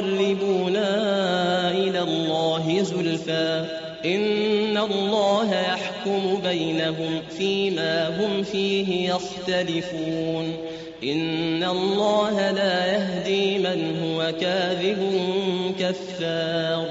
ليقربونا إلى الله زلفى. إن الله يحكم بينهم فيما هم فيه يختلفون. إن الله لا يهدي من هو كاذب كفار.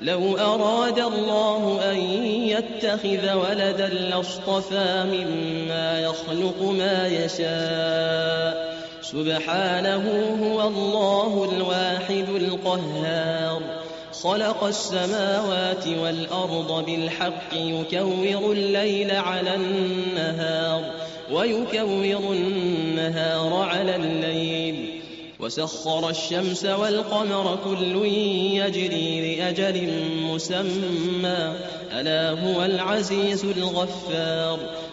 لو أراد الله أن يتخذ ولدا لاصطفى مما يخلق ما يشاء. سبحانه هو الله الواحد القهار. خلق السماوات والأرض بالحق يكور الليل على النهار ويكور النهار على الليل. وسخر الشمس والقمر كل يجري لأجل مسمى. ألا هو العزيز الغفار.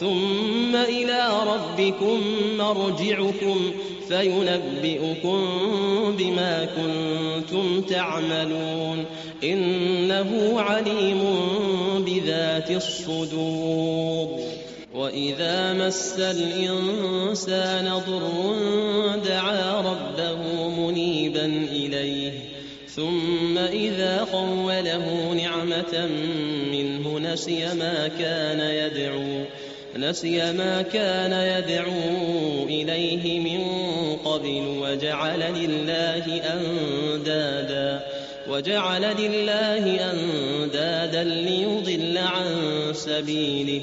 ثم إلى ربكم مرجعكم فينبئكم بما كنتم تعملون إنه عليم بذات الصدور وإذا مس الإنسان ضر دعا ربه منيبا إليه ثم إذا خوله نعمة منه نسي ما كان يدعو نسي ما كان يدعو إليه من قبل وجعل لله أندادا وجعل لله أندادا ليضل عن سبيله.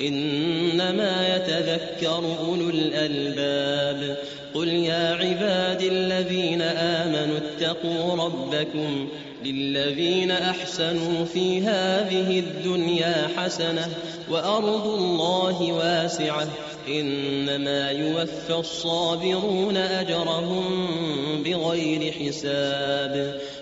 إنما يتذكر أولو الألباب. قل يا عباد الذين آمنوا اتقوا ربكم للذين أحسنوا في هذه الدنيا حسنة وأرض الله واسعة. إنما يوفى الصابرون أجرهم بغير حساب.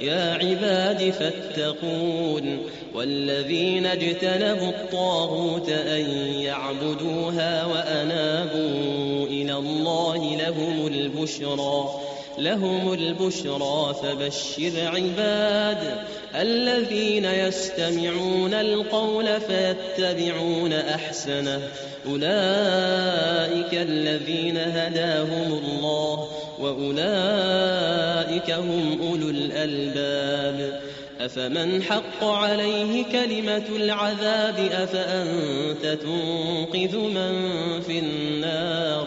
يا عباد فاتقون والذين اجتنبوا الطاغوت أن يعبدوها وأنابوا إلى الله لهم البشرى لهم البشرى فبشر عباد الذين يستمعون القول فيتبعون أحسنه أولئك الذين هداهم الله. وأولئك هم أولو الألباب. أفمن حق عليه كلمة العذاب؟ أفأنت تنقذ من في النار؟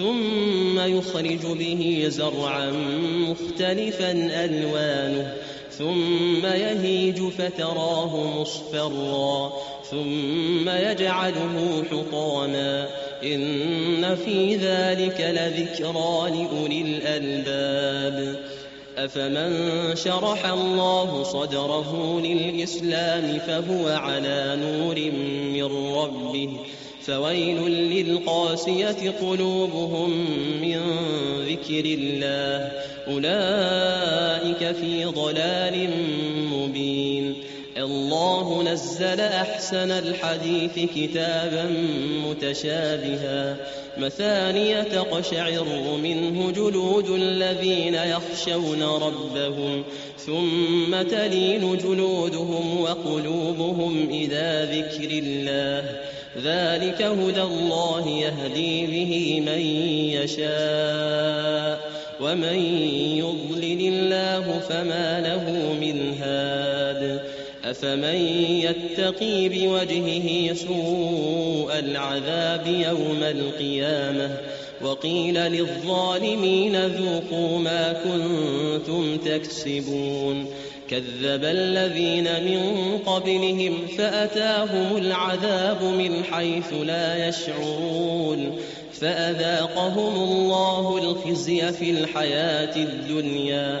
ثم يخرج به زرعا مختلفا ألوانه ثم يهيج فتراه مصفرا ثم يجعله حطاما. إن في ذلك لذكرى لأولي الألباب. أفمن شرح الله صدره للإسلام فهو على نور من ربه. فويل للقاسية قلوبهم من ذكر الله. أولئك في ضلال مبين. الله نزل أحسن الحديث كتابا متشابها. مثانية تقشعر منه جلود الذين يخشون ربهم. ثم تلين جلودهم وقلوبهم إلى ذكر الله. ذلك هدى الله يهدي به من يشاء ومن يضلل الله فما له من هاد افمن يتقي بوجهه سوء العذاب يوم القيامه وقيل للظالمين ذوقوا ما كنتم تكسبون كذب الذين من قبلهم فأتاهم العذاب من حيث لا يشعرون فأذاقهم الله الخزي في الحياة الدنيا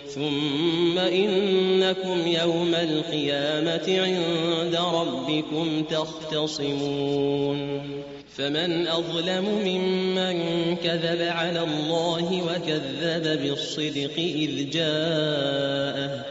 ثم انكم يوم القيامه عند ربكم تختصمون فمن اظلم ممن كذب على الله وكذب بالصدق اذ جاءه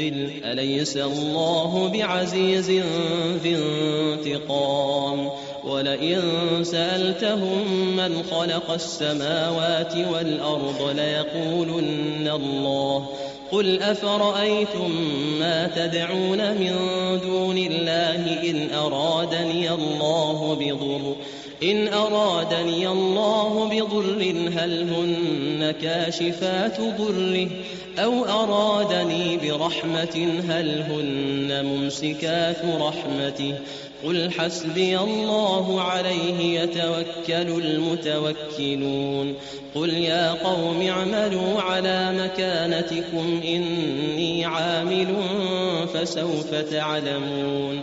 مضل أليس الله بعزيز ذي انتقام؟ ولئن سألتهم من خلق السماوات والأرض ليقولن الله. قل أفرأيتم ما تدعون من دون الله إن أرادني الله بضر؟ إن أرادني الله بضر هل هن كاشفات ضره أو أرادني برحمة هل هن ممسكات رحمته قل حسبي الله عليه يتوكل المتوكلون قل يا قوم اعملوا على مكانتكم إني عامل فسوف تعلمون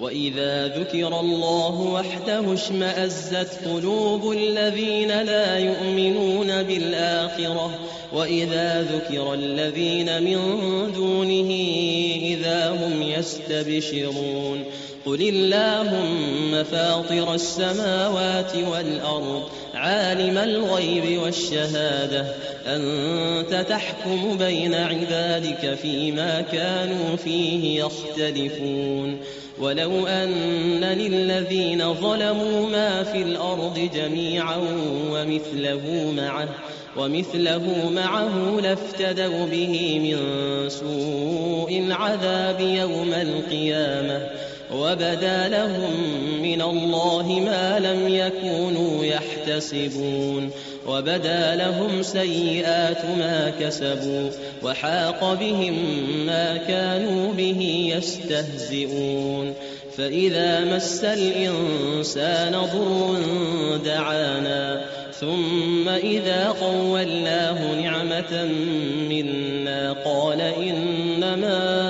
وإذا ذكر الله وحده اشمأزت قلوب الذين لا يؤمنون بالآخرة وإذا ذكر الذين من دونه إذا هم يستبشرون قل اللهم فاطر السماوات والأرض عالم الغيب والشهادة أنت تحكم بين عبادك فيما كانوا فيه يختلفون ولو أن للذين ظلموا ما في الأرض جميعا ومثله معه ومثله معه لافتدوا به من سوء العذاب يوم القيامة. وبدا لهم من الله ما لم يكونوا يحتسبون وبدا لهم سيئات ما كسبوا وحاق بهم ما كانوا به يستهزئون فإذا مس الإنسان ضر دعانا ثم إذا قولناه نعمة منا قال إنما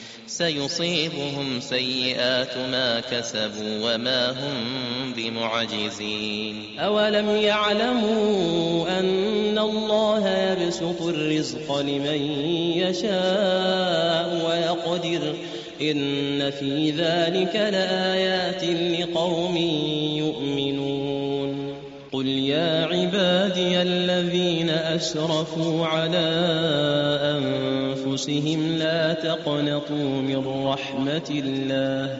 سيصيبهم سيئات ما كسبوا وما هم بمعجزين. أولم يعلموا أن الله يبسط الرزق لمن يشاء ويقدر إن في ذلك لآيات لقوم يؤمنون. قل يا عبادي الذين أسرفوا على أنفسهم لا تقنطوا من رحمة الله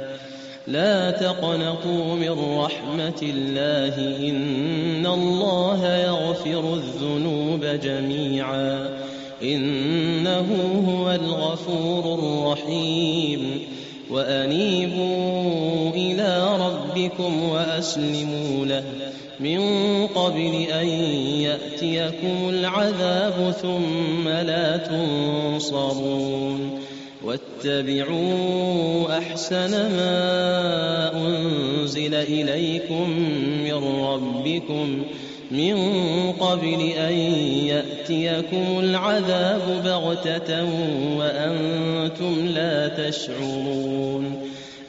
لا تقنطوا من رحمة الله إن الله يغفر الذنوب جميعا إنه هو الغفور الرحيم وأنيبوا إلى ربكم وأسلموا له من قبل أن يأتيكم العذاب ثم لا تنصرون واتبعوا أحسن ما أنزل إليكم من ربكم من قبل أن يأتيكم العذاب بغتة وأنتم لا تشعرون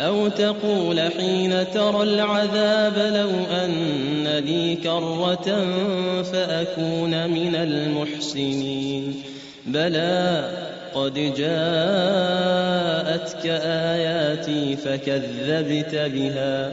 أو تقول حين ترى العذاب لو أن لي كرة فأكون من المحسنين بلى قد جاءتك آياتي فكذبت بها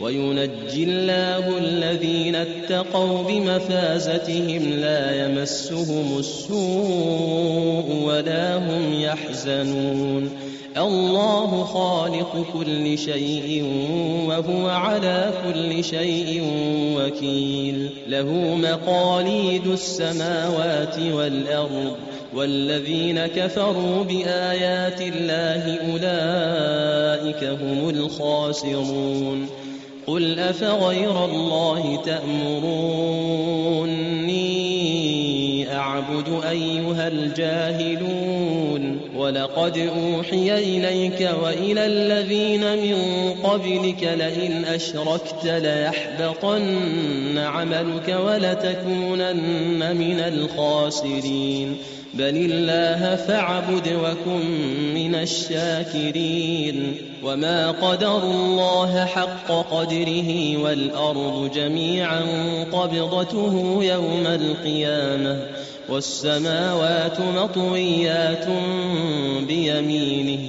وينجي الله الذين اتقوا بمفازتهم لا يمسهم السوء ولا هم يحزنون. الله خالق كل شيء وهو على كل شيء وكيل. له مقاليد السماوات والأرض والذين كفروا بآيات الله أولئك هم الخاسرون. قل أفغير الله تأمروني أعبد أيها الجاهلون ولقد أوحي إليك وإلى الذين من قبلك لئن أشركت ليحبطن عملك ولتكونن من الخاسرين بل الله فاعبد وكن من الشاكرين وما قدر الله حق قدره والأرض جميعا قبضته يوم القيامة والسماوات مطويات بيمينه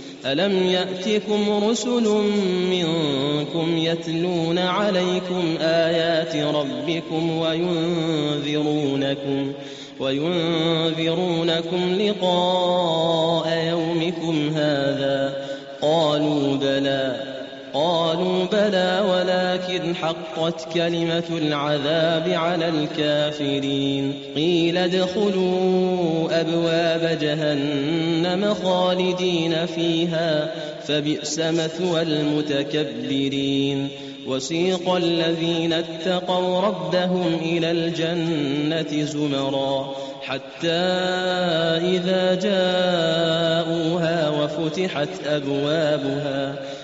ألم يأتكم رسل منكم يتلون عليكم آيات ربكم وينذرونكم وينذرونكم لقاء يومكم هذا قالوا بلى قالوا بلى ولكن حقت كلمة العذاب على الكافرين. قيل ادخلوا أبواب جهنم خالدين فيها فبئس مثوى المتكبرين. وسيق الذين اتقوا ربهم إلى الجنة زمرا حتى إذا جاءوها وفتحت أبوابها